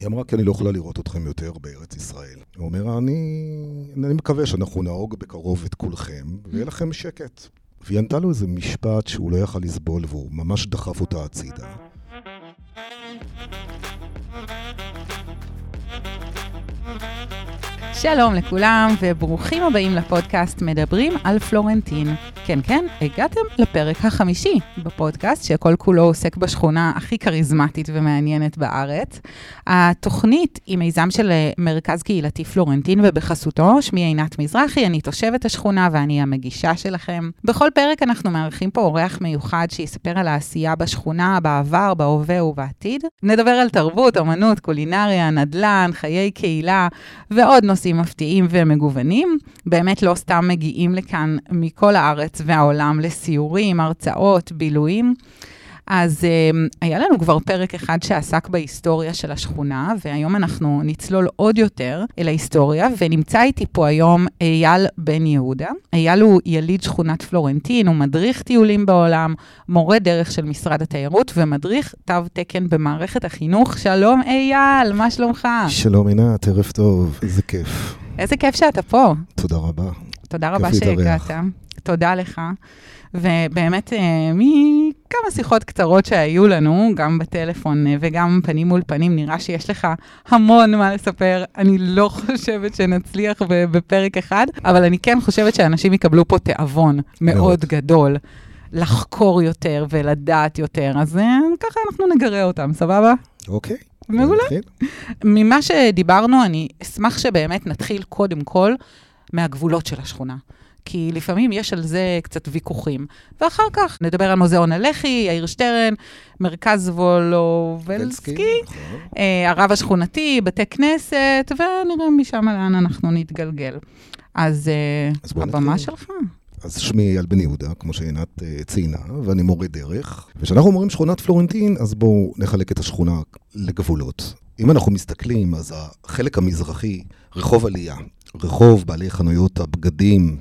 היא אמרה, כי אני לא יכולה לראות אתכם יותר בארץ ישראל. הוא אומר, אני, אני מקווה שאנחנו נהרוג בקרוב את כולכם, ויהיה לכם שקט. והיא ענתה לו איזה משפט שהוא לא יכל לסבול, והוא ממש דחף אותה הצידה. שלום לכולם, וברוכים הבאים לפודקאסט מדברים על פלורנטין. כן, כן, הגעתם לפרק החמישי בפודקאסט, שכל כולו עוסק בשכונה הכי כריזמטית ומעניינת בארץ. התוכנית היא מיזם של אה, מרכז קהילתי פלורנטין, ובחסותו, שמי עינת מזרחי, אני תושבת השכונה ואני המגישה שלכם. בכל פרק אנחנו מארחים פה אורח מיוחד שיספר על העשייה בשכונה, בעבר, בהווה ובעתיד. נדבר על תרבות, אמנות, קולינריה, נדל"ן, חיי קהילה ועוד נושאים מפתיעים ומגוונים. באמת לא סתם מגיעים לכאן מכל הארץ והעולם לסיורים, הרצאות, בילויים. אז um, היה לנו כבר פרק אחד שעסק בהיסטוריה של השכונה, והיום אנחנו נצלול עוד יותר אל ההיסטוריה, ונמצא איתי פה היום אייל בן יהודה. אייל הוא יליד שכונת פלורנטין, הוא מדריך טיולים בעולם, מורה דרך של משרד התיירות, ומדריך תו תקן במערכת החינוך. שלום אייל, מה שלומך? שלום עינת, ערב טוב, איזה כיף. איזה כיף שאתה פה. תודה רבה. תודה רבה שהגעת. תודה לך. ובאמת, אה, מכמה שיחות קצרות שהיו לנו, גם בטלפון אה, וגם פנים מול פנים, נראה שיש לך המון מה לספר. אני לא חושבת שנצליח בפרק אחד, אבל אני כן חושבת שאנשים יקבלו פה תיאבון מאוד, מאוד גדול. לחקור יותר ולדעת יותר, אז אה, ככה אנחנו נגרה אותם, סבבה? אוקיי. מעולה. ממה שדיברנו, אני אשמח שבאמת נתחיל קודם כל מהגבולות של השכונה. כי לפעמים יש על זה קצת ויכוחים. ואחר כך נדבר על מוזיאון הלח"י, יאיר שטרן, מרכז וולובלסקי, נכון. אה, הרב השכונתי, בתי כנסת, ונראה משם לאן אנחנו נתגלגל. אז, אה, אז הבמה. שלך. אז שמי אייל בן יהודה, כמו שעינת uh, ציינה, ואני מורה דרך. וכשאנחנו אומרים שכונת פלורנטין, אז בואו נחלק את השכונה לגבולות. אם אנחנו מסתכלים, אז החלק המזרחי, רחוב עלייה, רחוב בעלי חנויות הבגדים,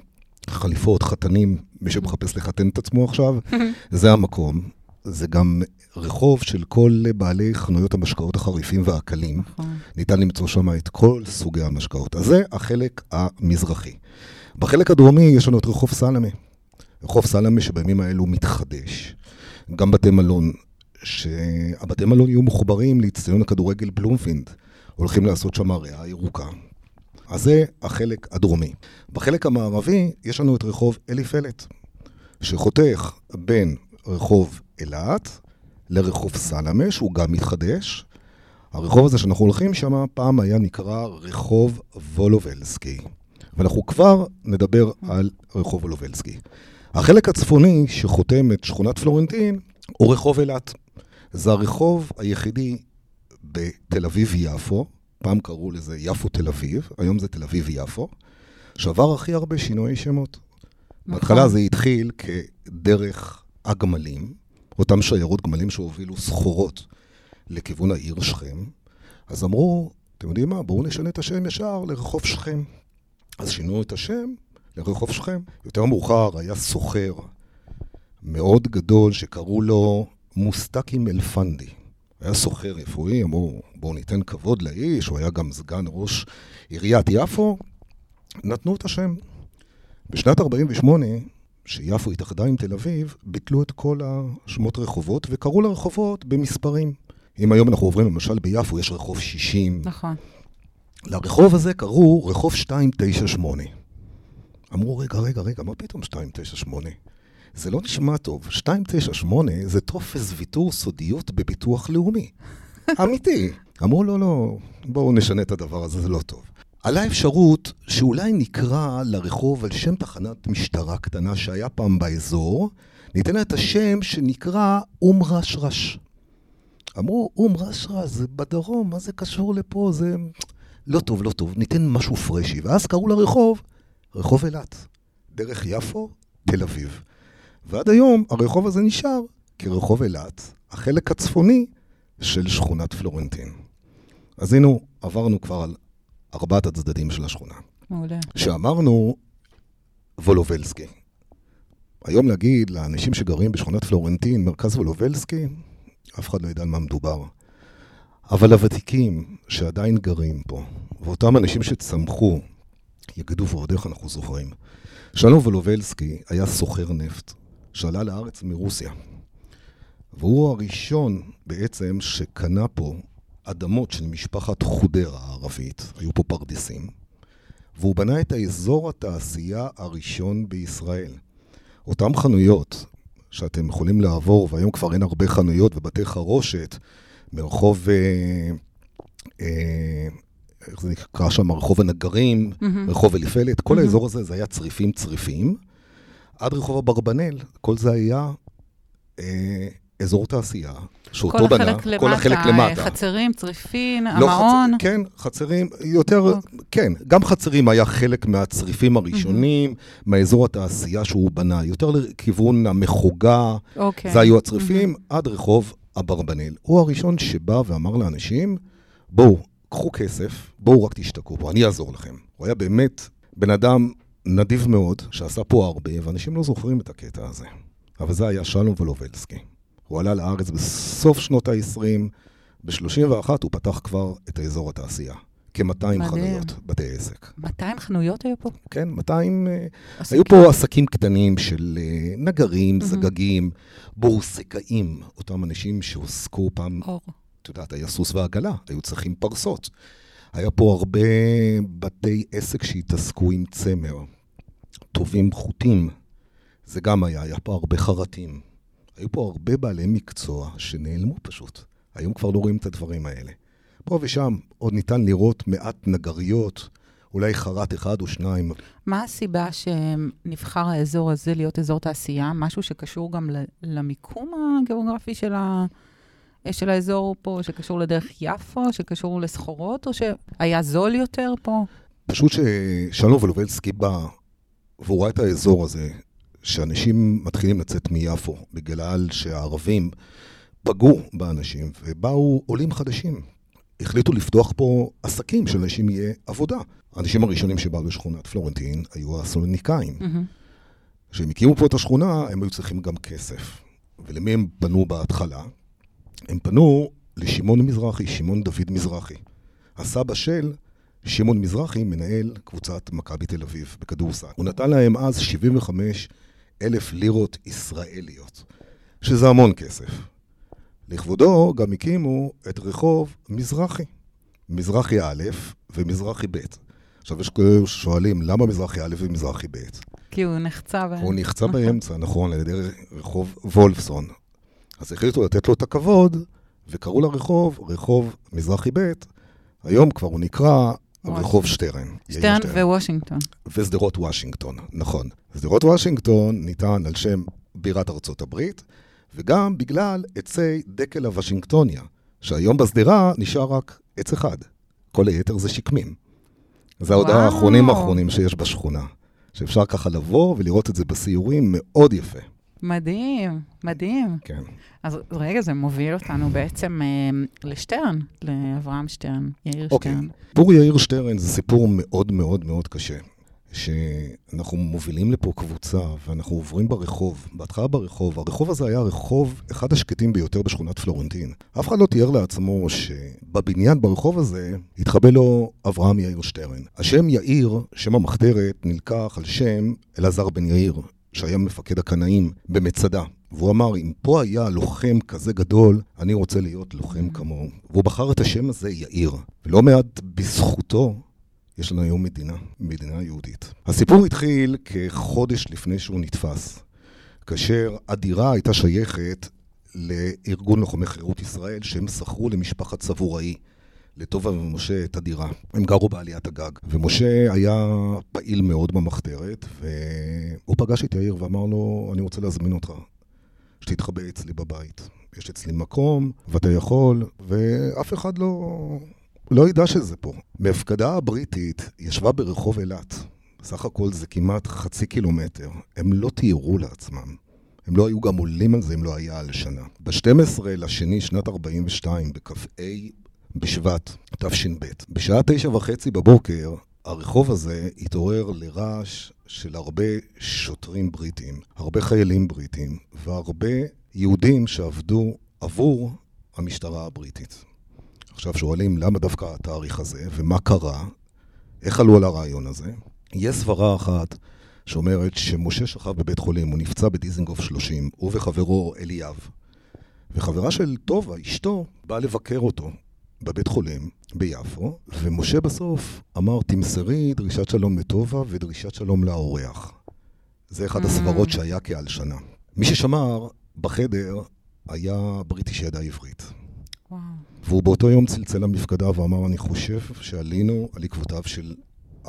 חליפות, חתנים, מי שמחפש לחתן את עצמו עכשיו, זה המקום. זה גם רחוב של כל בעלי חנויות המשקאות החריפים והקלים. נכון. ניתן למצוא שם את כל סוגי המשקאות. אז זה החלק המזרחי. בחלק הדרומי יש לנו את רחוב סלמה. רחוב סלמה שבימים האלו מתחדש. גם בתי מלון, שהבתי מלון יהיו מחוברים לאצטדיון הכדורגל בלומפינד. הולכים לעשות שם ריאה ירוקה. אז זה החלק הדרומי. בחלק המערבי יש לנו את רחוב אליפלט, שחותך בין רחוב אילת לרחוב סלמה, שהוא גם מתחדש. הרחוב הזה שאנחנו הולכים שם, פעם היה נקרא רחוב וולובלסקי. ואנחנו כבר נדבר על רחוב וולובלסקי. החלק הצפוני שחותם את שכונת פלורנטין הוא רחוב אילת. זה הרחוב היחידי בתל אביב-יפו, פעם קראו לזה יפו תל אביב, היום זה תל אביב-יפו, שעבר הכי הרבה שינויי שמות. נכון. בהתחלה זה התחיל כדרך הגמלים, אותם שיירות גמלים שהובילו סחורות לכיוון העיר שכם. אז אמרו, אתם יודעים מה, בואו נשנה את השם ישר לרחוב שכם. אז שינו את השם לרחוב שכם. יותר מאוחר היה סוחר מאוד גדול שקראו לו מוסטקים אלפנדי. היה סוחר רפואי, אמרו, בואו ניתן כבוד לאיש, הוא היה גם סגן ראש עיריית יפו, נתנו את השם. בשנת 48', כשיפו התאחדה עם תל אביב, ביטלו את כל השמות רחובות וקראו לרחובות במספרים. אם היום אנחנו עוברים, למשל ביפו יש רחוב 60. נכון. לרחוב הזה קראו רחוב 298. אמרו, רגע, רגע, רגע, מה פתאום 298? זה לא נשמע טוב. 298 זה טופס ויתור סודיות בביטוח לאומי. אמיתי. אמרו, לא, לא, בואו נשנה את הדבר הזה, זה לא טוב. עלה אפשרות שאולי נקרא לרחוב על שם תחנת משטרה קטנה שהיה פעם באזור, ניתן לה את השם שנקרא אום רשרש. אמרו, אום רשרש זה בדרום, מה זה קשור לפה? זה לא טוב, לא טוב, ניתן משהו פרשי. ואז קראו לרחוב רחוב אילת. דרך יפו, תל אביב. ועד היום הרחוב הזה נשאר כרחוב אילת, החלק הצפוני של שכונת פלורנטין. אז הנה, עברנו כבר על ארבעת הצדדים של השכונה. מעולה. שאמרנו וולובלסקי. היום להגיד לאנשים שגרים בשכונת פלורנטין, מרכז וולובלסקי, אף אחד לא ידע על מה מדובר. אבל הוותיקים שעדיין גרים פה, ואותם אנשים שצמחו, יגידו ועוד איך אנחנו זוכרים. שלום ולובלסקי היה סוחר נפט, שעלה לארץ מרוסיה. והוא הראשון בעצם שקנה פה אדמות של משפחת חודרה הערבית, היו פה פרדסים, והוא בנה את האזור התעשייה הראשון בישראל. אותם חנויות שאתם יכולים לעבור, והיום כבר אין הרבה חנויות ובתי חרושת, מרחוב, אה, אה, איך זה נקרא שם? רחוב הנגרים, mm-hmm. רחוב אליפלת, כל mm-hmm. האזור הזה זה היה צריפים צריפים. עד רחוב אברבנאל, כל זה היה אה, אזור תעשייה, שאותו בנה, למטה, כל החלק למטה. חצרים, צריפין, לא המעון. חצ... כן, חצרים, יותר, okay. אוקיי. כן, גם חצרים היה חלק מהצריפים הראשונים, mm-hmm. מהאזור התעשייה שהוא בנה, יותר לכיוון המחוגה, okay. אוקיי. זה היו הצריפים, mm-hmm. עד רחוב אברבנאל. הוא הראשון שבא ואמר לאנשים, בואו, קחו כסף, בואו רק תשתקעו פה, אני אעזור לכם. הוא היה באמת בן אדם נדיב מאוד, שעשה פה הרבה, ואנשים לא זוכרים את הקטע הזה. אבל זה היה שלום ולובלסקי. הוא עלה לארץ בסוף שנות ה-20, ב-31 הוא פתח כבר את האזור התעשייה. כ-200 חנויות, בתי עסק. 200 חנויות היו פה? כן, 200... אה, עסקים. היו פה עסקים קטנים של אה, נגרים, mm-hmm. זגגים, בורסקאים, אותם אנשים שהועסקו פעם... אור. את יודעת, היה סוס ועגלה, היו צריכים פרסות. היה פה הרבה בתי עסק שהתעסקו עם צמר, טובים חוטים. זה גם היה, היה פה הרבה חרטים. היו פה הרבה בעלי מקצוע שנעלמו פשוט. היום כבר לא רואים את הדברים האלה. פה ושם עוד ניתן לראות מעט נגריות, אולי חרט אחד או שניים. מה הסיבה שנבחר האזור הזה להיות אזור תעשייה? משהו שקשור גם למיקום הגיאוגרפי של, ה... של האזור פה, שקשור לדרך יפו, שקשור לסחורות, או שהיה זול יותר פה? פשוט ששלום ולובלסקי בא, והוא ראה את האזור הזה, שאנשים מתחילים לצאת מיפו, בגלל שהערבים פגעו באנשים, ובאו עולים חדשים. החליטו לפתוח פה עסקים שלאנשים יהיה עבודה. האנשים הראשונים שבאו לשכונת פלורנטין היו הסולניקאים. כשהם הקימו פה את השכונה, הם היו צריכים גם כסף. ולמי הם פנו בהתחלה? הם פנו לשמעון מזרחי, שמעון דוד מזרחי. הסבא של שמעון מזרחי מנהל קבוצת מכבי תל אביב בכדורסל. הוא נתן להם אז 75 אלף לירות ישראליות, שזה המון כסף. לכבודו גם הקימו את רחוב מזרחי, מזרחי א' ומזרחי ב'. עכשיו יש כאלה ששואלים, למה מזרחי א' ומזרחי ב'? כי הוא נחצה באמצע. הוא נחצה באמצע, נכון, על ידי רחוב וולפסון. אז החליטו לתת לו את הכבוד, וקראו לרחוב רחוב מזרחי ב', היום כבר הוא נקרא רחוב שטרן. שטרן ווושינגטון. ושדרות וושינגטון, נכון. שדרות וושינגטון ניתן על שם בירת ארצות הברית, וגם בגלל עצי דקל הוושינגטוניה, שהיום בשדרה נשאר רק עץ אחד. כל היתר זה שקמים. זה עוד האחרונים האחרונים שיש בשכונה. שאפשר ככה לבוא ולראות את זה בסיורים מאוד יפה. מדהים, מדהים. כן. אז רגע, זה מוביל אותנו בעצם אה, לשטרן, לאברהם שטרן, יאיר אוקיי. שטרן. סיפור יאיר שטרן זה סיפור מאוד מאוד מאוד קשה. שאנחנו מובילים לפה קבוצה ואנחנו עוברים ברחוב, בהתחלה ברחוב, הרחוב הזה היה רחוב אחד השקטים ביותר בשכונת פלורנטין. אף אחד לא תיאר לעצמו שבבניין ברחוב הזה התחבא לו אברהם יאיר שטרן. השם יאיר, שם המחתרת, נלקח על שם אלעזר בן יאיר, שהיה מפקד הקנאים במצדה. והוא אמר, אם פה היה לוחם כזה גדול, אני רוצה להיות לוחם כמוהו. והוא בחר את השם הזה, יאיר. ולא מעט בזכותו, יש לנו היום מדינה, מדינה יהודית. הסיפור התחיל כחודש לפני שהוא נתפס, כאשר הדירה הייתה שייכת לארגון לוחמי חירות ישראל, שהם שכרו למשפחת סבוראי. לטובה ומשה את הדירה. הם גרו בעליית הגג. ומשה היה פעיל מאוד במחתרת, והוא פגש את יאיר ואמר לו, אני רוצה להזמין אותך, שתתחבא אצלי בבית. יש אצלי מקום, ואתה יכול, ואף אחד לא, לא ידע שזה פה. מפקדה הבריטית ישבה ברחוב אילת. סך הכל זה כמעט חצי קילומטר. הם לא תיארו לעצמם. הם לא היו גם עולים על זה אם לא היה על שנה. ב-12 לשני שנת 42, בכ"ה בשבט, תש"ב. בשעה תשע וחצי בבוקר, הרחוב הזה התעורר לרעש של הרבה שוטרים בריטים, הרבה חיילים בריטים, והרבה יהודים שעבדו עבור המשטרה הבריטית. עכשיו שואלים למה דווקא התאריך הזה, ומה קרה, איך עלו על הרעיון הזה. יש סברה אחת שאומרת שמשה שכב בבית חולים, הוא נפצע בדיזינגוף 30, הוא וחברו אליאב. וחברה של טובה, אשתו, באה לבקר אותו בבית חולים ביפו, ומשה בסוף אמר, תמסרי דרישת שלום לטובה ודרישת שלום לאורח. זה אחד Mm. הסברות שהיה כעל שנה. מי ששמר בחדר היה בריטי שידע עברית. וואו. והוא באותו יום צלצל למפקדה ואמר, אני חושב שעלינו על עקבותיו של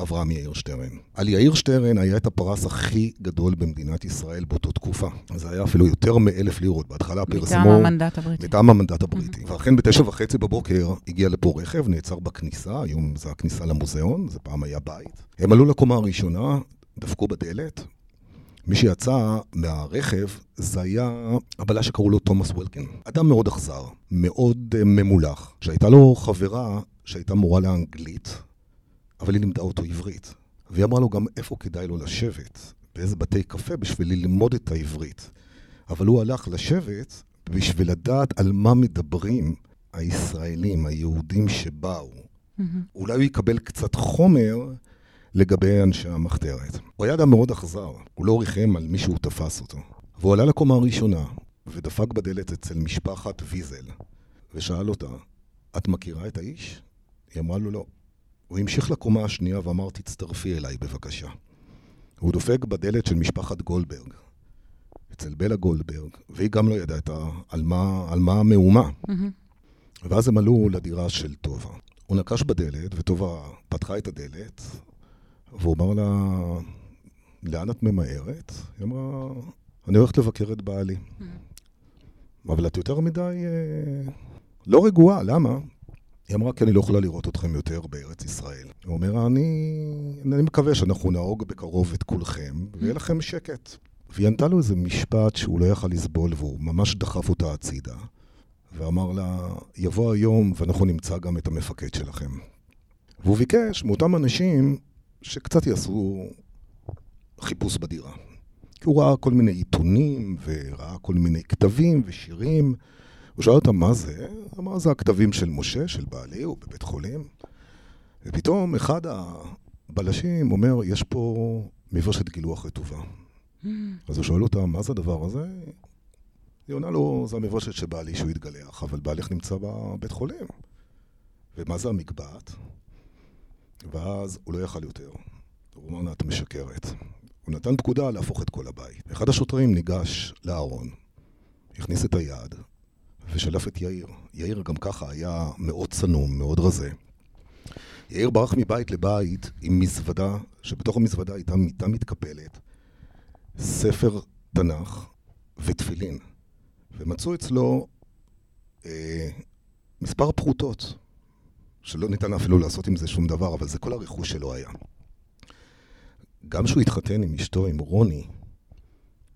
אברהם יאיר שטרן. על יאיר שטרן היה את הפרס הכי גדול במדינת ישראל באותו תקופה. זה היה אפילו יותר מאלף לירות. בהתחלה פרסמו... מטעם המנדט הבריטי. מטעם המנדט הבריטי. ואכן בתשע וחצי בבוקר הגיע לפה רכב, נעצר בכניסה, היום זה הכניסה למוזיאון, זה פעם היה בית. הם עלו לקומה הראשונה, דפקו בדלת. מי שיצא מהרכב זה היה הבלש שקראו לו תומאס וולקין. אדם מאוד אכזר, מאוד uh, ממולח, שהייתה לו חברה שהייתה מורה לאנגלית, אבל היא לימדה אותו עברית. והיא אמרה לו גם איפה כדאי לו לשבת, באיזה בתי קפה בשביל ללמוד את העברית. אבל הוא הלך לשבת בשביל לדעת על מה מדברים הישראלים, היהודים שבאו. מהמם. אולי הוא יקבל קצת חומר לגבי אנשי המחתרת. הוא היה אדם מאוד אכזר, הוא לא ריחם על מי שהוא תפס אותו. והוא עלה לקומה הראשונה, ודפק בדלת אצל משפחת ויזל, ושאל אותה, את מכירה את האיש? היא אמרה לו לא. הוא המשיך לקומה השנייה ואמר, תצטרפי אליי בבקשה. הוא דופק בדלת של משפחת גולדברג, אצל בלה גולדברג, והיא גם לא ידעה ה- על מה, על מה המהומה. מהמם. ואז הם עלו לדירה של טובה. הוא נקש בדלת, וטובה פתחה את הדלת, והוא אמר לה, לאן את ממהרת? היא אמרה, אני הולכת לבקר את בעלי. אבל את יותר מדי אה, לא רגועה, למה? היא אמרה, כי אני לא יכולה לראות אתכם יותר בארץ ישראל. הוא אומר, אני, אני מקווה שאנחנו נהוג בקרוב את כולכם, ויהיה לכם שקט. והיא ענתה לו איזה משפט שהוא לא יכל לסבול, והוא ממש דחף אותה הצידה. ואמר לה, יבוא היום ואנחנו נמצא גם את המפקד שלכם. והוא ביקש מאותם אנשים שקצת יעשו חיפוש בדירה. כי הוא ראה כל מיני עיתונים, וראה כל מיני כתבים ושירים. הוא שאל אותם, מה זה? אמר, זה הכתבים של משה, של בעלי, הוא בבית חולים. ופתאום אחד הבלשים אומר, יש פה מברשת גילוח רטובה. אז הוא שואל אותה, מה זה הדבר הזה? היא עונה לו, זה המברשת שבעלי שהוא התגלח, אבל בעלך נמצא בבית חולים. ומה זה המקבעת? ואז הוא לא יכל יותר. הוא אמר לה, את משקרת. הוא נתן פקודה להפוך את כל הבית. אחד השוטרים ניגש לארון, הכניס את היד, ושלף את יאיר. יאיר גם ככה היה מאוד צנום, מאוד רזה. יאיר ברח מבית לבית עם מזוודה, שבתוך המזוודה הייתה מיטה מתקפלת, ספר תנ"ך ותפילין. ומצאו אצלו אה, מספר פרוטות, שלא ניתן אפילו לעשות עם זה שום דבר, אבל זה כל הרכוש שלו היה. גם כשהוא התחתן עם אשתו, עם רוני,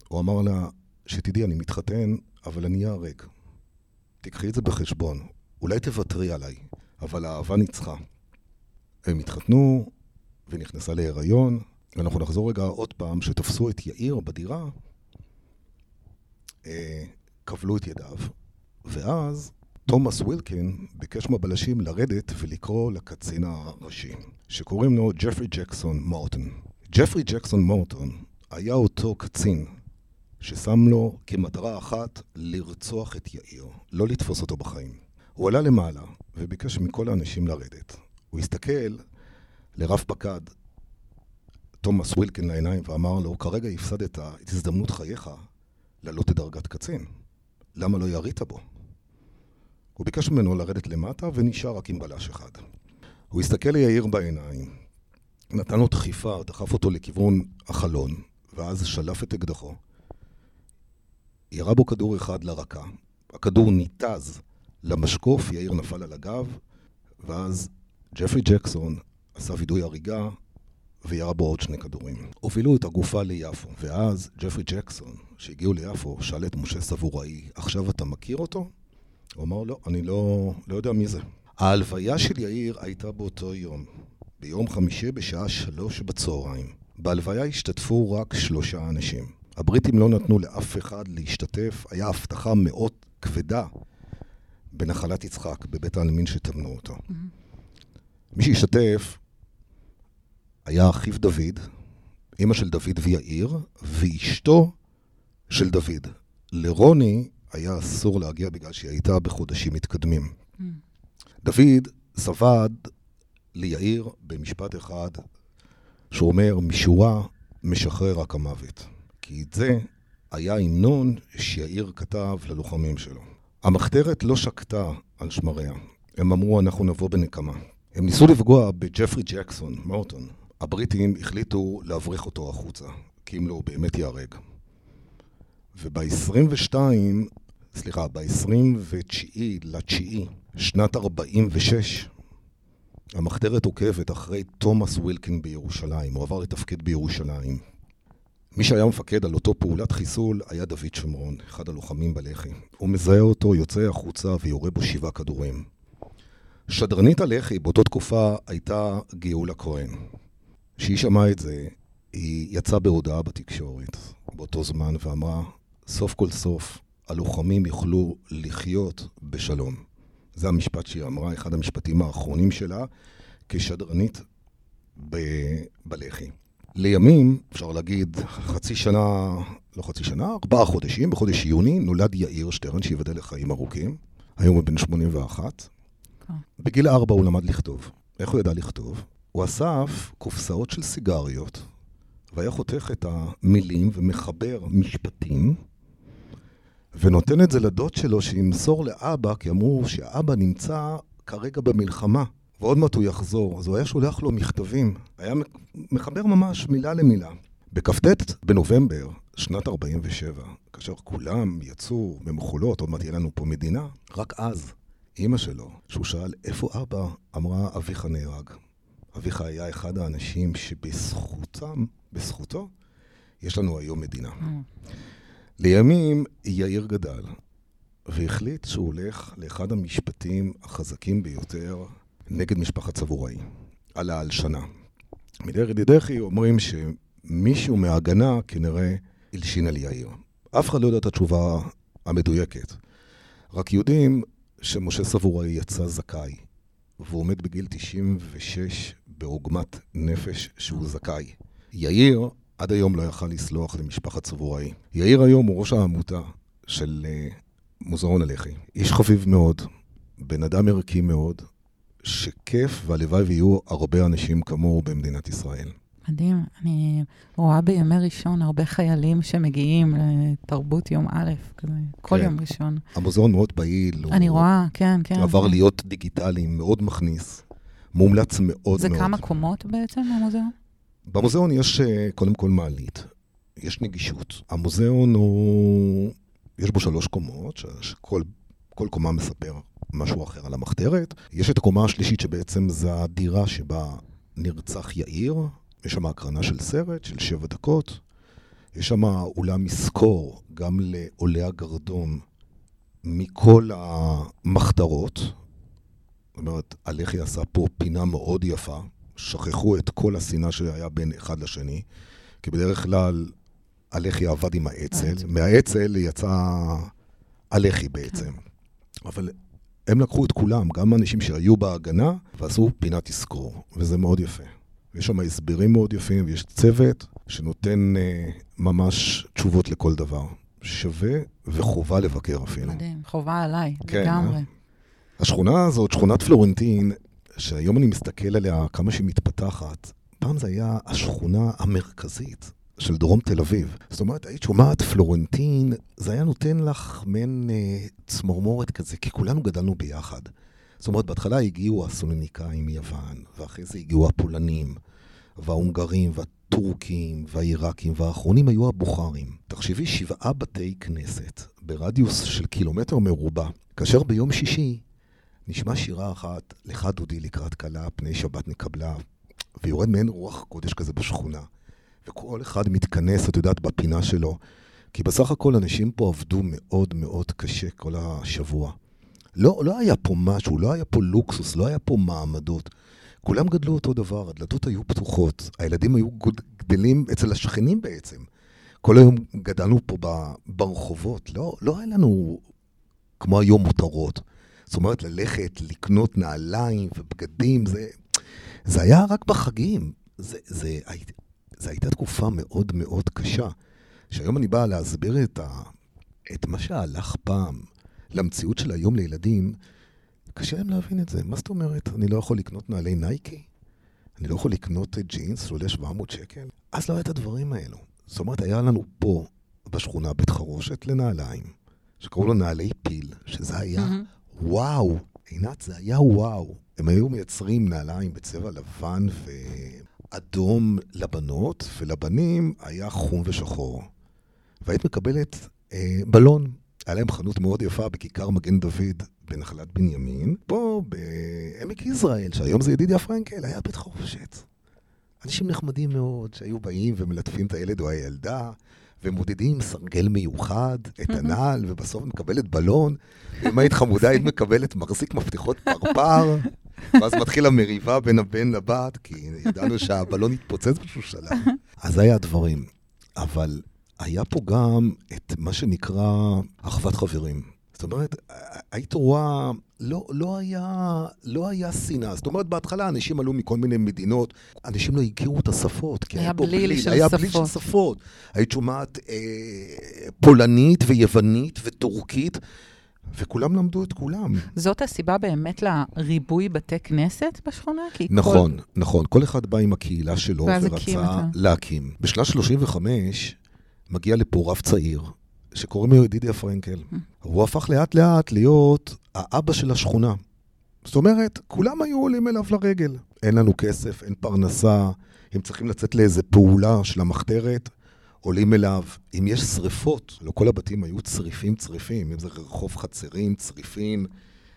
הוא אמר לה, שתדעי, אני מתחתן, אבל אני אהרג. תקחי את זה בחשבון. אולי תוותרי עליי, אבל האהבה ניצחה. הם התחתנו, ונכנסה להיריון, ואנחנו נחזור רגע עוד פעם, שתפסו את יאיר בדירה, אה, כבלו את ידיו, ואז תומאס ווילקין ביקש מהבלשים לרדת ולקרוא לקצין הראשי, שקוראים לו ג'פרי ג'קסון מורטון. ג'פרי ג'קסון מורטון היה אותו קצין ששם לו כמטרה אחת לרצוח את יאיר, לא לתפוס אותו בחיים. הוא עלה למעלה וביקש מכל האנשים לרדת. הוא הסתכל לרב פקד, תומאס ווילקין לעיניים, ואמר לו, כרגע הפסדת את הזדמנות חייך לעלות לדרגת קצין. למה לא ירית בו? הוא ביקש ממנו לרדת למטה ונשאר רק עם בלש אחד. הוא הסתכל ליאיר בעיניים, נתן לו דחיפה, דחף אותו לכיוון החלון, ואז שלף את אקדחו. ירה בו כדור אחד לרקה, הכדור ניתז למשקוף, יאיר נפל על הגב, ואז ג'פרי ג'קסון עשה וידוי הריגה וירה בו עוד שני כדורים. הובילו את הגופה ליפו, ואז ג'פרי ג'קסון, שהגיעו ליפו, שאל את משה סבוראי, עכשיו אתה מכיר אותו? הוא אמר, לא, אני לא, לא יודע מי זה. ההלוויה של יאיר הייתה באותו יום, ביום חמישי בשעה שלוש בצהריים. בהלוויה השתתפו רק שלושה אנשים. הבריטים לא נתנו לאף אחד להשתתף, היה הבטחה מאוד כבדה בנחלת יצחק, בבית העלמין שטמנו אותו. מי שהשתתף היה אחיו דוד, אימא של דוד ויאיר, ואשתו של דוד. לרוני היה אסור להגיע בגלל שהיא הייתה בחודשים מתקדמים. דוד סבד ליאיר במשפט אחד, שאומר, משורה משחרר רק המוות. כי את זה היה המנון שיאיר כתב ללוחמים שלו. המחתרת לא שקטה על שמריה. הם אמרו, אנחנו נבוא בנקמה. הם ניסו לפגוע בג'פרי ג'קסון, מורטון. הבריטים החליטו להבריח אותו החוצה, כי אם לא, הוא באמת ייהרג. וב-22, סליחה, ב-29 לתשיעי, שנת 46, המחתרת עוקבת אחרי תומאס ווילקין בירושלים, הוא עבר לתפקיד בירושלים. מי שהיה מפקד על אותו פעולת חיסול היה דוד שמרון, אחד הלוחמים בלח"י. הוא מזהה אותו, יוצא החוצה ויורה בו שבעה כדורים. שדרנית הלח"י באותה תקופה הייתה גאולה כהן. כשהיא שמעה את זה, היא יצאה בהודעה בתקשורת באותו זמן ואמרה, סוף כל סוף הלוחמים יוכלו לחיות בשלום. זה המשפט שהיא אמרה, אחד המשפטים האחרונים שלה כשדרנית ב- בלח"י. לימים, אפשר להגיד, חצי שנה, לא חצי שנה, ארבעה חודשים, בחודש יוני, נולד יאיר שטרן, שיבדל לחיים ארוכים. היום הוא בן 81. כן. בגיל ארבע הוא למד לכתוב. איך הוא ידע לכתוב? הוא אסף קופסאות של סיגריות, והיה חותך את המילים ומחבר משפטים, ונותן את זה לדוד שלו שימסור לאבא, כי אמרו שהאבא נמצא כרגע במלחמה, ועוד מעט הוא יחזור. אז הוא היה שולח לו מכתבים, היה מחבר ממש מילה למילה. בכ"ט בנובמבר, שנת 47, כאשר כולם יצאו במחולות, עוד מעט יהיה לנו פה מדינה, רק אז, אימא שלו, שהוא שאל, איפה אבא? אמרה, אביך נהרג. אביך היה אחד האנשים שבזכותם, בזכותו, יש לנו היום מדינה. לימים יאיר גדל, והחליט שהוא הולך לאחד המשפטים החזקים ביותר נגד משפחת סבוראי, על ההלשנה. מדרך ידידכי אומרים שמישהו מההגנה כנראה הלשין על יאיר. אף אחד לא יודע את התשובה המדויקת. רק יודעים שמשה סבוראי יצא זכאי, והוא עומד בגיל 96 בעוגמת נפש שהוא זכאי. יאיר עד היום לא יכל לסלוח למשפחת סבוראי. יאיר היום הוא ראש העמותה של uh, מוזיאון הלח"י. איש חביב מאוד, בן אדם ערכי מאוד, שכיף והלוואי ויהיו הרבה אנשים כמוהו במדינת ישראל. מדהים. אני רואה בימי ראשון הרבה חיילים שמגיעים לתרבות יום א', כזה, כל כן. יום ראשון. המוזיאון מאוד פעיל. אני הוא רואה, כן, כן. עבר כן. להיות דיגיטלי, מאוד מכניס. מומלץ מאוד זה מאוד. כמה קומות בעצם, המוזיאון? במוזיאון יש אה, קודם כל מעלית, יש נגישות. המוזיאון הוא, יש בו שלוש קומות, שכל כל קומה מספר משהו אחר על המחתרת. יש את הקומה השלישית שבעצם זה הדירה שבה נרצח יאיר, יש שם הקרנה של סרט של שבע דקות. יש שם אולם מסקור גם לעולי הגרדום מכל המחתרות. זאת אומרת, הלח"י עשה פה פינה מאוד יפה. שכחו את כל השנאה שהיה בין אחד לשני, כי בדרך כלל הלח"י עבד עם האצ"ל, האצ"ל. מהאצ"ל יצא הלח"י בעצם. אבל הם לקחו את כולם, גם אנשים שהיו בהגנה, ועשו פינת תזכור, וזה מאוד יפה. יש שם הסברים מאוד יפים, ויש צוות שנותן אה, ממש תשובות לכל דבר. שווה וחובה לבקר אפילו. מדהים. חובה עליי, כן, לגמרי. אה? השכונה הזאת, שכונת פלורנטין, שהיום אני מסתכל עליה כמה שהיא מתפתחת, פעם זה היה השכונה המרכזית של דרום תל אביב. זאת אומרת, היית שומעת פלורנטין, זה היה נותן לך מעין אה, צמרמורת כזה, כי כולנו גדלנו ביחד. זאת אומרת, בהתחלה הגיעו הסולניקאים מיוון, ואחרי זה הגיעו הפולנים, וההונגרים, והטורקים, והעיראקים, והאחרונים היו הבוכרים. תחשבי, שבעה בתי כנסת ברדיוס של קילומטר מרובע, כאשר ביום שישי נשמע שירה אחת, לך דודי לקראת כלה, פני שבת נקבלה, ויורד מעין רוח קודש כזה בשכונה. וכל אחד מתכנס, את יודעת, בפינה שלו. כי בסך הכל אנשים פה עבדו מאוד מאוד קשה כל השבוע. לא, לא היה פה משהו, לא היה פה לוקסוס, לא היה פה מעמדות. כולם גדלו אותו דבר, הדלתות היו פתוחות, הילדים היו גדלים אצל השכנים בעצם. כל היום גדלנו פה ברחובות, לא, לא היה לנו כמו היום מותרות. זאת אומרת, ללכת, לקנות נעליים ובגדים, זה, זה היה רק בחגים. זה, זה, זה הייתה תקופה מאוד מאוד קשה. שהיום אני בא להסביר את, ה, את מה שהלך פעם למציאות של היום לילדים, קשה להם להבין את זה. מה זאת אומרת? אני לא יכול לקנות נעלי נייקי? אני לא יכול לקנות ג'ינס שעולה 700 שקל? אז לא היה את הדברים האלו. זאת אומרת, היה לנו פה, בשכונה, בית חרושת לנעליים, שקראו לו נעלי פיל, שזה היה mm-hmm. וואו. עינת, זה היה וואו. הם היו מייצרים נעליים בצבע לבן ואדום לבנות, ולבנים היה חום ושחור. והיית מקבלת אה, בלון. היה להם חנות מאוד יפה בכיכר מגן דוד בנחלת בנימין. פה בעמק יזרעאל, שהיום זה ידידיה פרנקל, היה בית חופשת. אנשים נחמדים מאוד, שהיו באים ומלטפים את הילד או הילדה, ומודדים סרגל מיוחד, את הנעל, ובסוף מקבלת בלון. אם היית חמודה, היית מקבלת מחזיק מפתחות פרפר, ואז מתחילה מריבה בין הבן לבת, כי ידענו שהבלון יתפוצץ באיזשהו שלב. אז היה הדברים. אבל היה פה גם את מה שנקרא אחוות חברים. זאת אומרת, היית רואה, לא, לא, היה, לא היה שנאה. זאת אומרת, בהתחלה אנשים עלו מכל מיני מדינות, אנשים לא הכירו את השפות. היה, היה בליל בליל של היה שפות. היה בליל של שפות. היית שומעת אה, פולנית ויוונית וטורקית. וכולם למדו את כולם. זאת הסיבה באמת לריבוי בתי כנסת בשכונה? נכון, כל... נכון. כל אחד בא עם הקהילה שלו ורצה להקים. בשנת 35 מגיע לפה רב צעיר, שקוראים לו ידידיה פרנקל. Mm. הוא הפך לאט לאט להיות האבא של השכונה. זאת אומרת, כולם היו עולים אליו לרגל. אין לנו כסף, אין פרנסה, הם צריכים לצאת לאיזה פעולה של המחתרת, עולים אליו. אם יש שריפות, לא כל הבתים היו צריפים צריפים, אם זה רחוב חצרים, צריפים,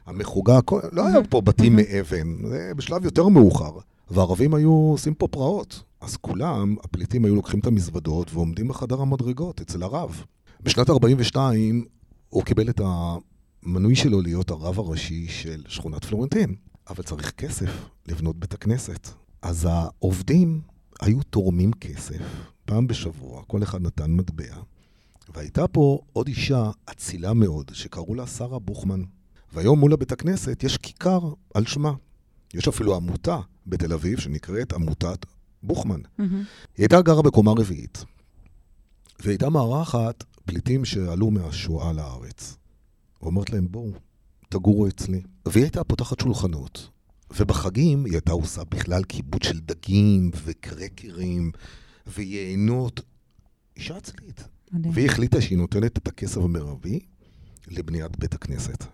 המחוגה, כל... לא היה פה בתים מאבן, זה בשלב יותר מאוחר. והערבים היו עושים פה פרעות. אז כולם, הפליטים היו לוקחים את המזוודות ועומדים בחדר המדרגות אצל הרב. בשנת 42' הוא קיבל את המנוי שלו להיות הרב הראשי של שכונת פלורנטין. אבל צריך כסף לבנות בית הכנסת. אז העובדים היו תורמים כסף פעם בשבוע, כל אחד נתן מטבע. והייתה פה עוד אישה אצילה מאוד, שקראו לה שרה בוכמן. והיום מול הבית הכנסת יש כיכר על שמה. יש אפילו עמותה בתל אביב שנקראת עמותת בוכמן. Mm-hmm. היא הייתה גרה בקומה רביעית, והיא הייתה מארחת פליטים שעלו מהשואה לארץ. ואומרת להם, בואו, תגורו אצלי. והיא הייתה פותחת שולחנות, ובחגים היא הייתה עושה בכלל כיבוד של דגים וקרקרים ויינות. אישה אצלית. והיא החליטה שהיא נותנת את הכסף המרבי לבניית בית הכנסת.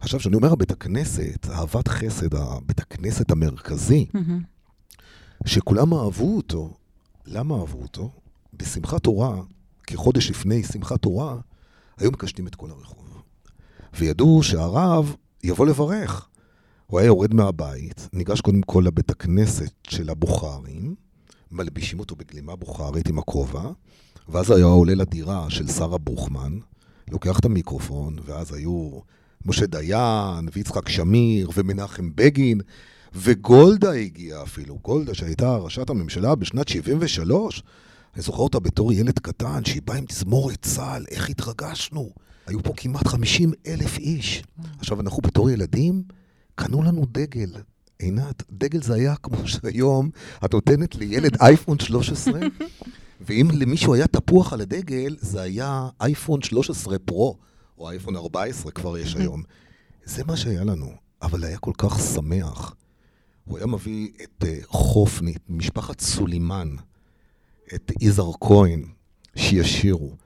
עכשיו, כשאני אומר בית הכנסת, אהבת חסד, בית הכנסת המרכזי. שכולם אהבו אותו, למה אהבו אותו? בשמחת תורה, כחודש לפני שמחת תורה, היו מקשטים את כל הרחוב. וידעו שהרב יבוא לברך. הוא היה יורד מהבית, ניגש קודם כל לבית הכנסת של הבוכרים, מלבישים אותו בגלימה בוכרית עם הכובע, ואז היה עולה לדירה של שרה בוכמן, לוקח את המיקרופון, ואז היו משה דיין, ויצחק שמיר, ומנחם בגין, וגולדה הגיעה אפילו, גולדה שהייתה ראשת הממשלה בשנת 73, אני זוכר אותה בתור ילד קטן, שהיא באה עם תזמורת צה"ל, איך התרגשנו. היו פה כמעט 50 אלף איש. עכשיו, אנחנו בתור ילדים, קנו לנו דגל. עינת, דגל זה היה כמו שהיום את נותנת לילד אייפון 13, ואם למישהו היה תפוח על הדגל, זה היה אייפון 13 פרו, או אייפון 14 כבר יש היום. זה מה שהיה לנו, אבל היה כל כך שמח. הוא היה מביא את uh, חופני, משפחת סולימן, את יזהר כהן, שישירו.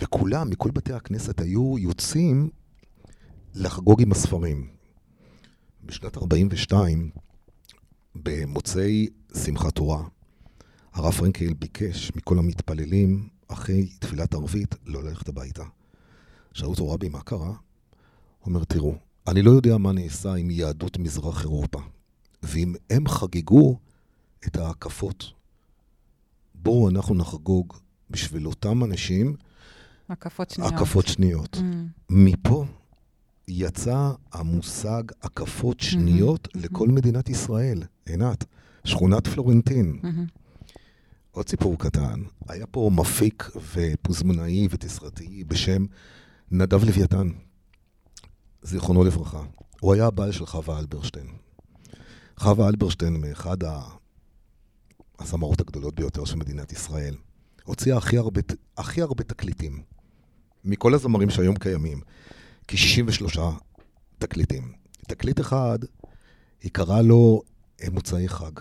וכולם, מכל בתי הכנסת, היו יוצאים לחגוג עם הספרים. בשנת 42, במוצאי שמחת תורה, הרב פרנקל ביקש מכל המתפללים, אחרי תפילת ערבית, לא ללכת הביתה. שאלו אותו, רבי, מה קרה? הוא אומר, תראו, אני לא יודע מה נעשה עם יהדות מזרח אירופה, ואם הם חגגו את ההקפות בואו אנחנו נחגוג בשביל אותם אנשים הקפות שניות. הקפות שניות. Mm. מפה יצא המושג הקפות שניות mm-hmm. לכל mm-hmm. מדינת ישראל. עינת, שכונת פלורנטין. Mm-hmm. עוד סיפור קטן, היה פה מפיק ופוזמונאי ותסרטאי בשם נדב לוויתן, זיכרונו לברכה. הוא היה הבעל של חווה אלברשטיין. חווה אלברשטיין, מאחד הזמרות הגדולות ביותר של מדינת ישראל, הוציאה הכי הרבה, הכי הרבה תקליטים. מכל הזמרים שהיום קיימים, כ-63 תקליטים. תקליט אחד, היא קראה לו מוצאי חג.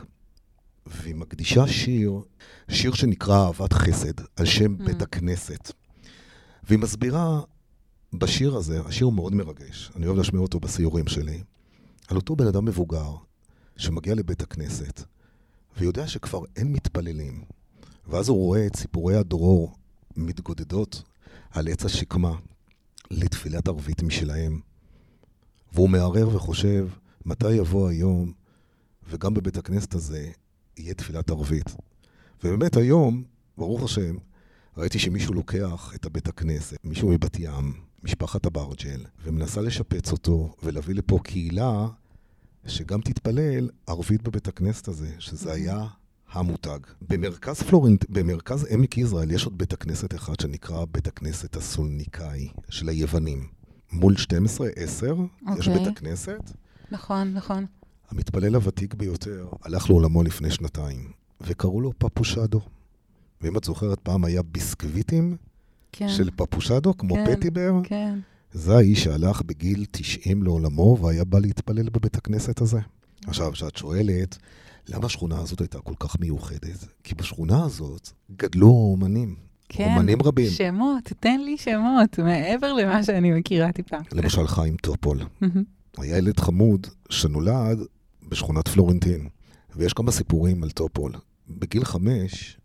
והיא מקדישה שיר, שיר שנקרא אהבת חסד, על שם mm. בית הכנסת. והיא מסבירה בשיר הזה, השיר הוא מאוד מרגש, אני אוהב להשמיע אותו בסיורים שלי, על אותו בן אדם מבוגר שמגיע לבית הכנסת, ויודע שכבר אין מתפללים, ואז הוא רואה את סיפורי הדרור מתגודדות על עץ השקמה לתפילת ערבית משלהם, והוא מערער וחושב, מתי יבוא היום, וגם בבית הכנסת הזה יהיה תפילת ערבית. ובאמת היום, ברוך השם, ראיתי שמישהו לוקח את הבית הכנסת, מישהו מבת ים, משפחת אברג'ל, ומנסה לשפץ אותו ולהביא לפה קהילה שגם תתפלל ערבית בבית הכנסת הזה, שזה היה המותג. במרכז פלורנט, במרכז עמק יזרעאל יש עוד בית הכנסת אחד שנקרא בית הכנסת הסולניקאי של היוונים. מול 12-10 okay. יש אוקיי. בית הכנסת. נכון, נכון. המתפלל הוותיק ביותר הלך לעולמו לפני שנתיים, וקראו לו פפושדו. ואם את זוכרת, פעם היה ביסקוויטים כן. של פפושדו, כמו כן, פטיבר. כן. זה האיש שהלך בגיל 90 לעולמו, והיה בא להתפלל בבית הכנסת הזה. עכשיו, כשאת שואלת, למה השכונה הזאת הייתה כל כך מיוחדת? כי בשכונה הזאת גדלו אומנים. כן, אומנים רבים. שמות, תן לי שמות, מעבר למה שאני מכירה טיפה. למשל חיים טופול. היה ילד חמוד שנולד בשכונת פלורנטין, ויש כמה סיפורים על טופול. בגיל חמש,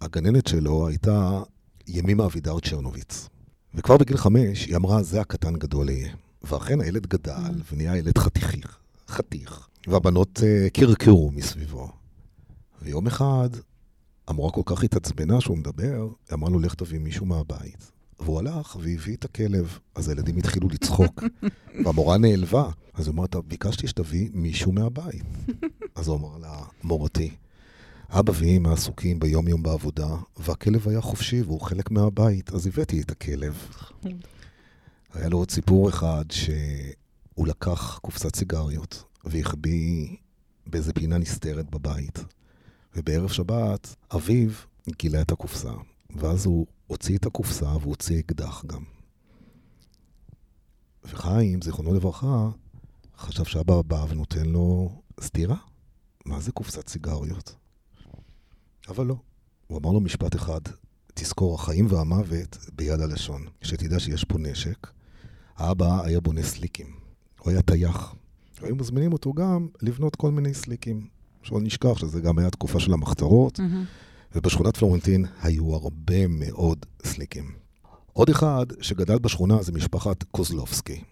הגננת שלו הייתה ימימה אבידר צ'רנוביץ. וכבר בגיל חמש היא אמרה, זה הקטן גדול יהיה. ואכן הילד גדל. ונהיה ילד חתיך, חתיך, והבנות אה, קרקרו מסביבו. ויום אחד המורה כל כך התעצבנה שהוא מדבר, אמרה לו, לך תביא מישהו מהבית. והוא הלך והביא את הכלב. אז הילדים התחילו לצחוק, והמורה נעלבה. אז היא אומרת, ביקשתי שתביא מישהו מהבית. אז הוא אמר לה, מורתי, אבא ואמא עסוקים ביום-יום בעבודה, והכלב היה חופשי והוא חלק מהבית, אז הבאתי את הכלב. היה לו עוד סיפור אחד שהוא לקח קופסת סיגריות והחביא באיזה פינה נסתרת בבית. ובערב שבת, אביו גילה את הקופסה, ואז הוא הוציא את הקופסה והוציא אקדח גם. וחיים, זיכרונו לברכה, חשב שאבא בא ונותן לו סטירה. מה זה קופסת סיגריות? אבל לא. הוא אמר לו משפט אחד, תזכור, החיים והמוות ביד הלשון. שתדע שיש פה נשק. האבא היה בונה סליקים. הוא היה טייח. היו מזמינים אותו גם לבנות כל מיני סליקים. שלא נשכח שזה גם היה תקופה של המחתרות, mm-hmm. ובשכונת פלורנטין היו הרבה מאוד סליקים. עוד אחד שגדל בשכונה זה משפחת קוזלובסקי.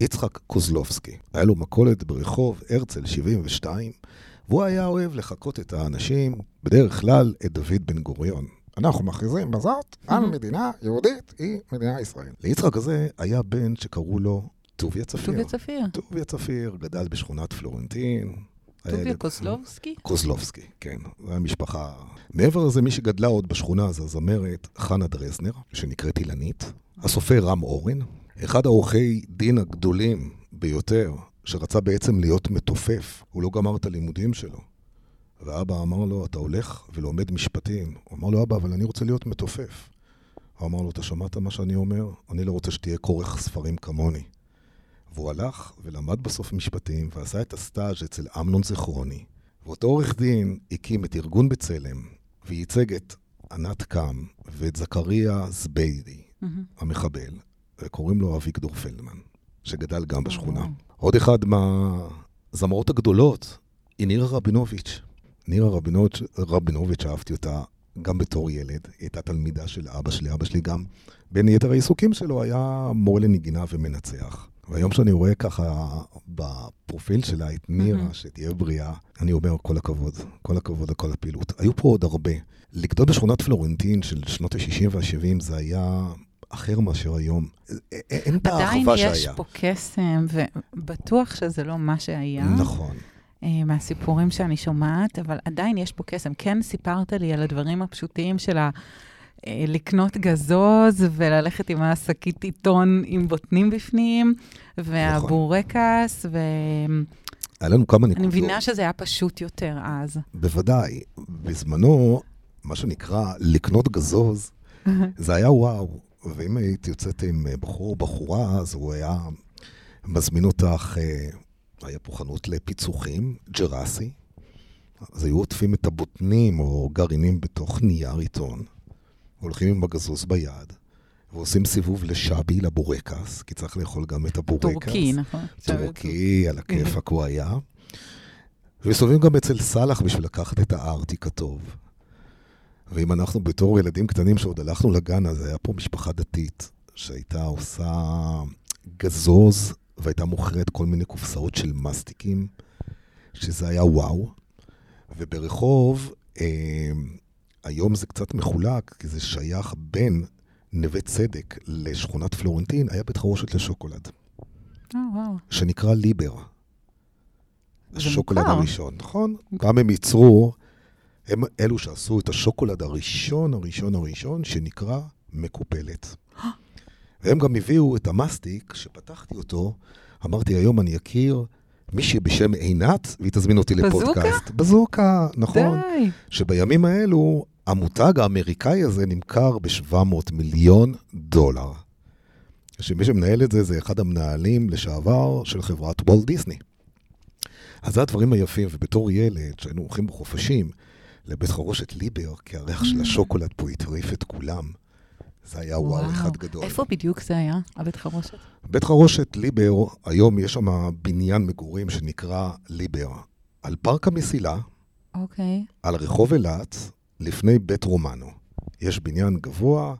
יצחק קוזלובסקי. היה לו מכולת ברחוב הרצל 72, והוא היה אוהב לחקות את האנשים, בדרך כלל את דוד בן גוריון. אנחנו מכריזים בזאת על מדינה יהודית, היא מדינה ישראל. ליצחק הזה היה בן שקראו לו טוביה צפיר. טוביה צפיר. טוביה צפיר, גדל בשכונת פלורנטין. טוביה קוזלובסקי? קוזלובסקי, כן. זו המשפחה. מעבר לזה, מי שגדלה עוד בשכונה זה הזמרת חנה דרזנר, שנקראת אילנית, הסופר רם אורן, אחד העורכי דין הגדולים ביותר שרצה בעצם להיות מתופף. הוא לא גמר את הלימודים שלו. ואבא אמר לו, אתה הולך ולומד משפטים. הוא אמר לו, אבא, אבל אני רוצה להיות מתופף. הוא אמר לו, אתה שמעת מה שאני אומר? אני לא רוצה שתהיה כורך ספרים כמוני. והוא הלך ולמד בסוף משפטים ועשה את הסטאז' אצל אמנון זכרוני. ואותו עורך דין הקים את ארגון בצלם וייצג את ענת קם ואת זכריה זביידי, mm-hmm. המחבל, וקוראים לו אביגדור פלדמן, שגדל גם בשכונה. Mm-hmm. עוד אחד מהזמרות הגדולות היא נירה רבינוביץ'. נירה רבינוביץ', רבינוביץ', אהבתי אותה גם בתור ילד. היא הייתה תלמידה של אבא שלי. אבא שלי גם, בין יתר העיסוקים שלו, היה מורה לנגינה ומנצח. והיום שאני רואה ככה בפרופיל שלה את נירה, mm-hmm. שתהיה בריאה, אני אומר כל הכבוד, כל הכבוד על כל הפעילות. היו פה עוד הרבה. לגדול בשכונת פלורנטין של שנות ה-60 וה-70 זה היה אחר מאשר היום. אין את האהבה שהיה. עדיין יש פה קסם, ובטוח שזה לא מה שהיה. נכון. אה, מהסיפורים שאני שומעת, אבל עדיין יש פה קסם. כן סיפרת לי על הדברים הפשוטים של אה, לקנות גזוז וללכת עם השקית עיתון עם בוטנים בפנים, והבורקס, ו... היה לנו כמה נקודות. אני מבינה שזה היה פשוט יותר אז. בוודאי. בזמנו, מה שנקרא לקנות גזוז, זה היה וואו. ואם היית יוצאת עם בחור או בחורה, אז הוא היה מזמין אותך, אה, היה פה חנות לפיצוחים, ג'רסי. אז היו עוטפים את הבוטנים או גרעינים בתוך נייר עיתון, הולכים עם הגזוז ביד, ועושים סיבוב לשאבי, לבורקס, כי צריך לאכול גם את הבורקס. טורקי, נכון. טורקי, על הכיפאק הוא היה. ומסתובבים גם אצל סאלח בשביל לקחת את הארטיק הטוב. ואם אנחנו בתור ילדים קטנים שעוד הלכנו לגן, אז היה פה משפחה דתית שהייתה עושה גזוז והייתה מוכרת כל מיני קופסאות של מסטיקים, שזה היה וואו. וברחוב, אה, היום זה קצת מחולק, כי זה שייך בין נווה צדק לשכונת פלורנטין, היה בית חרושת לשוקולד. אה. שנקרא ליבר. השוקולד. הראשון, נכון? פעם הם ייצרו, הם אלו שעשו את השוקולד הראשון, הראשון, הראשון, שנקרא מקופלת. והם גם הביאו את המסטיק, שפתחתי אותו, אמרתי, היום אני אכיר מישהי בשם עינת, והיא תזמין אותי בזוקה? לפודקאסט. בזוקה, נכון. די. שבימים האלו, המותג האמריקאי הזה נמכר ב-700 מיליון דולר. שמי שמנהל את זה, זה אחד המנהלים לשעבר של חברת וולט דיסני. אז זה הדברים היפים, ובתור ילד, שהיינו הולכים בחופשים לבית חרושת ליבר, כי הריח של השוקולד פה הטריף את כולם. זה היה וואו אחד גדול. איפה בדיוק זה היה, הבית חרושת? בית חרושת ליבר, היום יש שם בניין מגורים שנקרא ליבר. על פארק המסילה, אוקיי. על רחוב אילת, לפני בית רומנו. יש בניין גבוה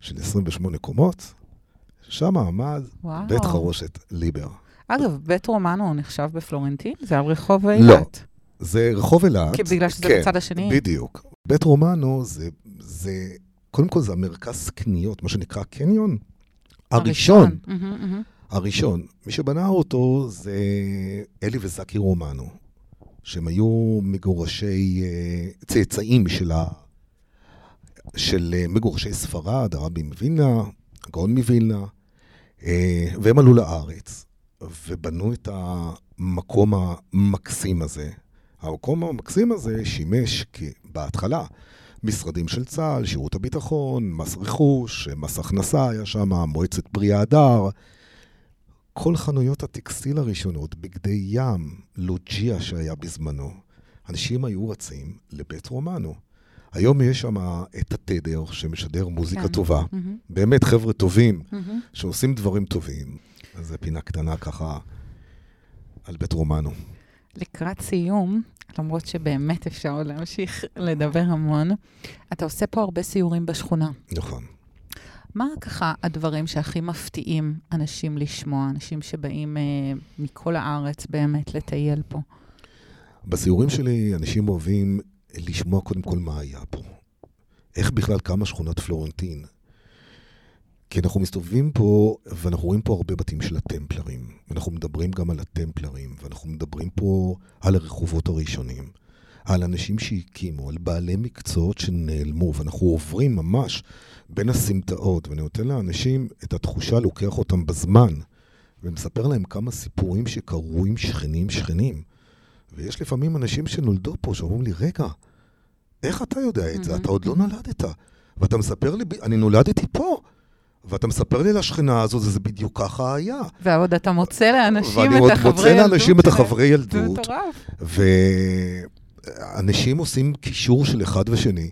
של 28 קומות, שם עמד וואו. בית חרושת ליבר. אגב, בית רומנו נחשב בפלורנטין? זה על רחוב לא. אילת. זה רחוב אילת. כי בגלל שזה כן, בצד השני. בדיוק. בית רומנו זה, זה, קודם כל זה המרכז קניות, מה שנקרא קניון. הראשון. הראשון. מי שבנה אותו זה אלי וזקי רומנו, שהם היו מגורשי, אה, צאצאים של, ה, של אה, מגורשי ספרד, הרבי מווילנה, הגאון מווילנה, אה, והם עלו לארץ ובנו את המקום המקסים הזה. המקום המקסים הזה שימש בהתחלה משרדים של צה"ל, שירות הביטחון, מס רכוש, מס הכנסה היה שם, מועצת פרי ההדר. כל חנויות הטקסטיל הראשונות, בגדי ים, לוג'יה שהיה בזמנו, אנשים היו רצים לבית רומנו. היום יש שם את התדר שמשדר מוזיקה כן. טובה. מהמם, באמת חבר'ה טובים מהמם. שעושים דברים טובים. אז זו פינה קטנה ככה על בית רומנו. לקראת סיום, למרות שבאמת אפשר עוד להמשיך לדבר המון, אתה עושה פה הרבה סיורים בשכונה. נכון. מה ככה הדברים שהכי מפתיעים אנשים לשמוע, אנשים שבאים אה, מכל הארץ באמת לטייל פה? בסיורים שלי אנשים אוהבים לשמוע קודם כל מה היה פה. איך בכלל קמה שכונת פלורנטין. כי אנחנו מסתובבים פה, ואנחנו רואים פה הרבה בתים של הטמפלרים. ואנחנו מדברים גם על הטמפלרים, ואנחנו מדברים פה על הרחובות הראשונים, על אנשים שהקימו, על בעלי מקצועות שנעלמו, ואנחנו עוברים ממש בין הסמטאות, ואני נותן לאנשים את התחושה, לוקח אותם בזמן, ומספר להם כמה סיפורים שקרו עם שכנים שכנים. ויש לפעמים אנשים שנולדו פה, שאומרים לי, רגע, איך אתה יודע את זה? מהמם. אתה עוד לא נולדת. ואתה מספר לי, אני נולדתי פה. ואתה מספר לי על השכנה הזו, זה בדיוק ככה היה. ועוד אתה מוצא לאנשים ואני את עוד החברי מוצא ילדות לאנשים את. החברי זה ילדות, מטורף. ואנשים עושים קישור של אחד ושני,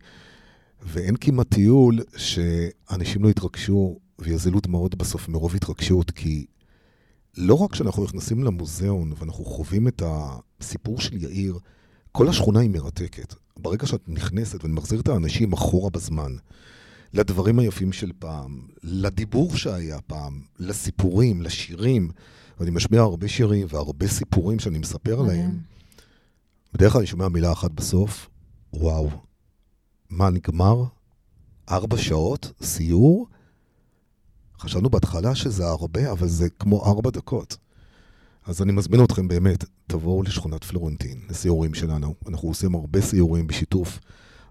ואין כמעט טיול שאנשים לא יתרגשו ויזלו דמעות בסוף מרוב התרגשות, כי לא רק שאנחנו נכנסים למוזיאון ואנחנו חווים את הסיפור של יאיר, כל השכונה היא מרתקת. ברגע שאת נכנסת ואני מחזיר את האנשים אחורה בזמן, לדברים היפים של פעם, לדיבור שהיה פעם, לסיפורים, לשירים, ואני משמיע הרבה שירים והרבה סיפורים שאני מספר. להם, בדרך כלל אני שומע מילה אחת בסוף, וואו, מה נגמר? ארבע שעות? סיור? חשבנו בהתחלה שזה הרבה, אבל זה כמו ארבע דקות. אז אני מזמין אתכם באמת, תבואו לשכונת פלורנטין, לסיורים שלנו. אנחנו עושים הרבה סיורים בשיתוף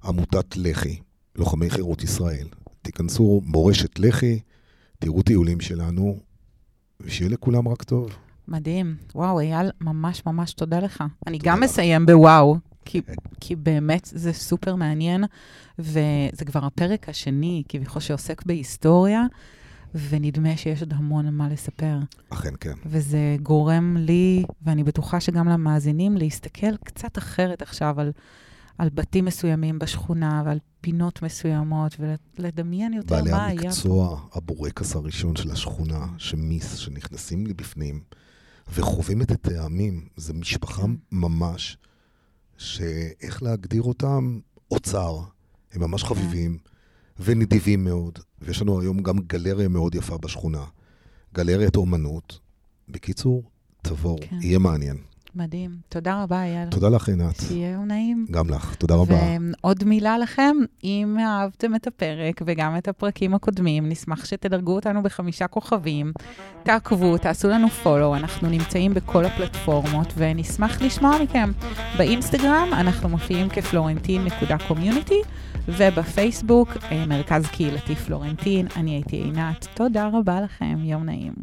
עמותת לח"י, לוחמי חירות ישראל. תיכנסו מורשת לח"י, תראו טיולים שלנו, ושיהיה לכולם רק טוב. מדהים. וואו, אייל, ממש ממש תודה לך. אני תודה גם לך. מסיים בוואו, כי, כי באמת זה סופר מעניין, וזה כבר הפרק השני, כביכול שעוסק בהיסטוריה, ונדמה שיש עוד המון מה לספר. אכן כן. וזה גורם לי, ואני בטוחה שגם למאזינים, להסתכל קצת אחרת עכשיו על, על בתים מסוימים בשכונה ועל פינות מסוימות, ולדמיין יותר בעלי מה היה פה. המקצוע, הבורקס הראשון של השכונה, שמיס, שנכנסים לי בפנים, וחווים את הטעמים, זה משפחה כן. ממש, שאיך להגדיר אותם? אוצר. הם ממש כן. חביבים ונדיבים מאוד, ויש לנו היום גם גלריה מאוד יפה בשכונה. גלריית אומנות. בקיצור, תבואו, כן. יהיה מעניין. מדהים. תודה רבה, אייל. תודה לך, עינת. שיהיה יום נעים. גם לך, תודה רבה. ועוד מילה לכם, אם אהבתם את הפרק וגם את הפרקים הקודמים, נשמח שתדרגו אותנו בחמישה כוכבים. תעקבו, תעשו לנו פולו, אנחנו נמצאים בכל הפלטפורמות ונשמח לשמוע מכם. באינסטגרם אנחנו מופיעים כפלורנטין.קומיוניטי ובפייסבוק אה, מרכז קהילתי פלורנטין. אני הייתי עינת, תודה רבה לכם, יום נעים.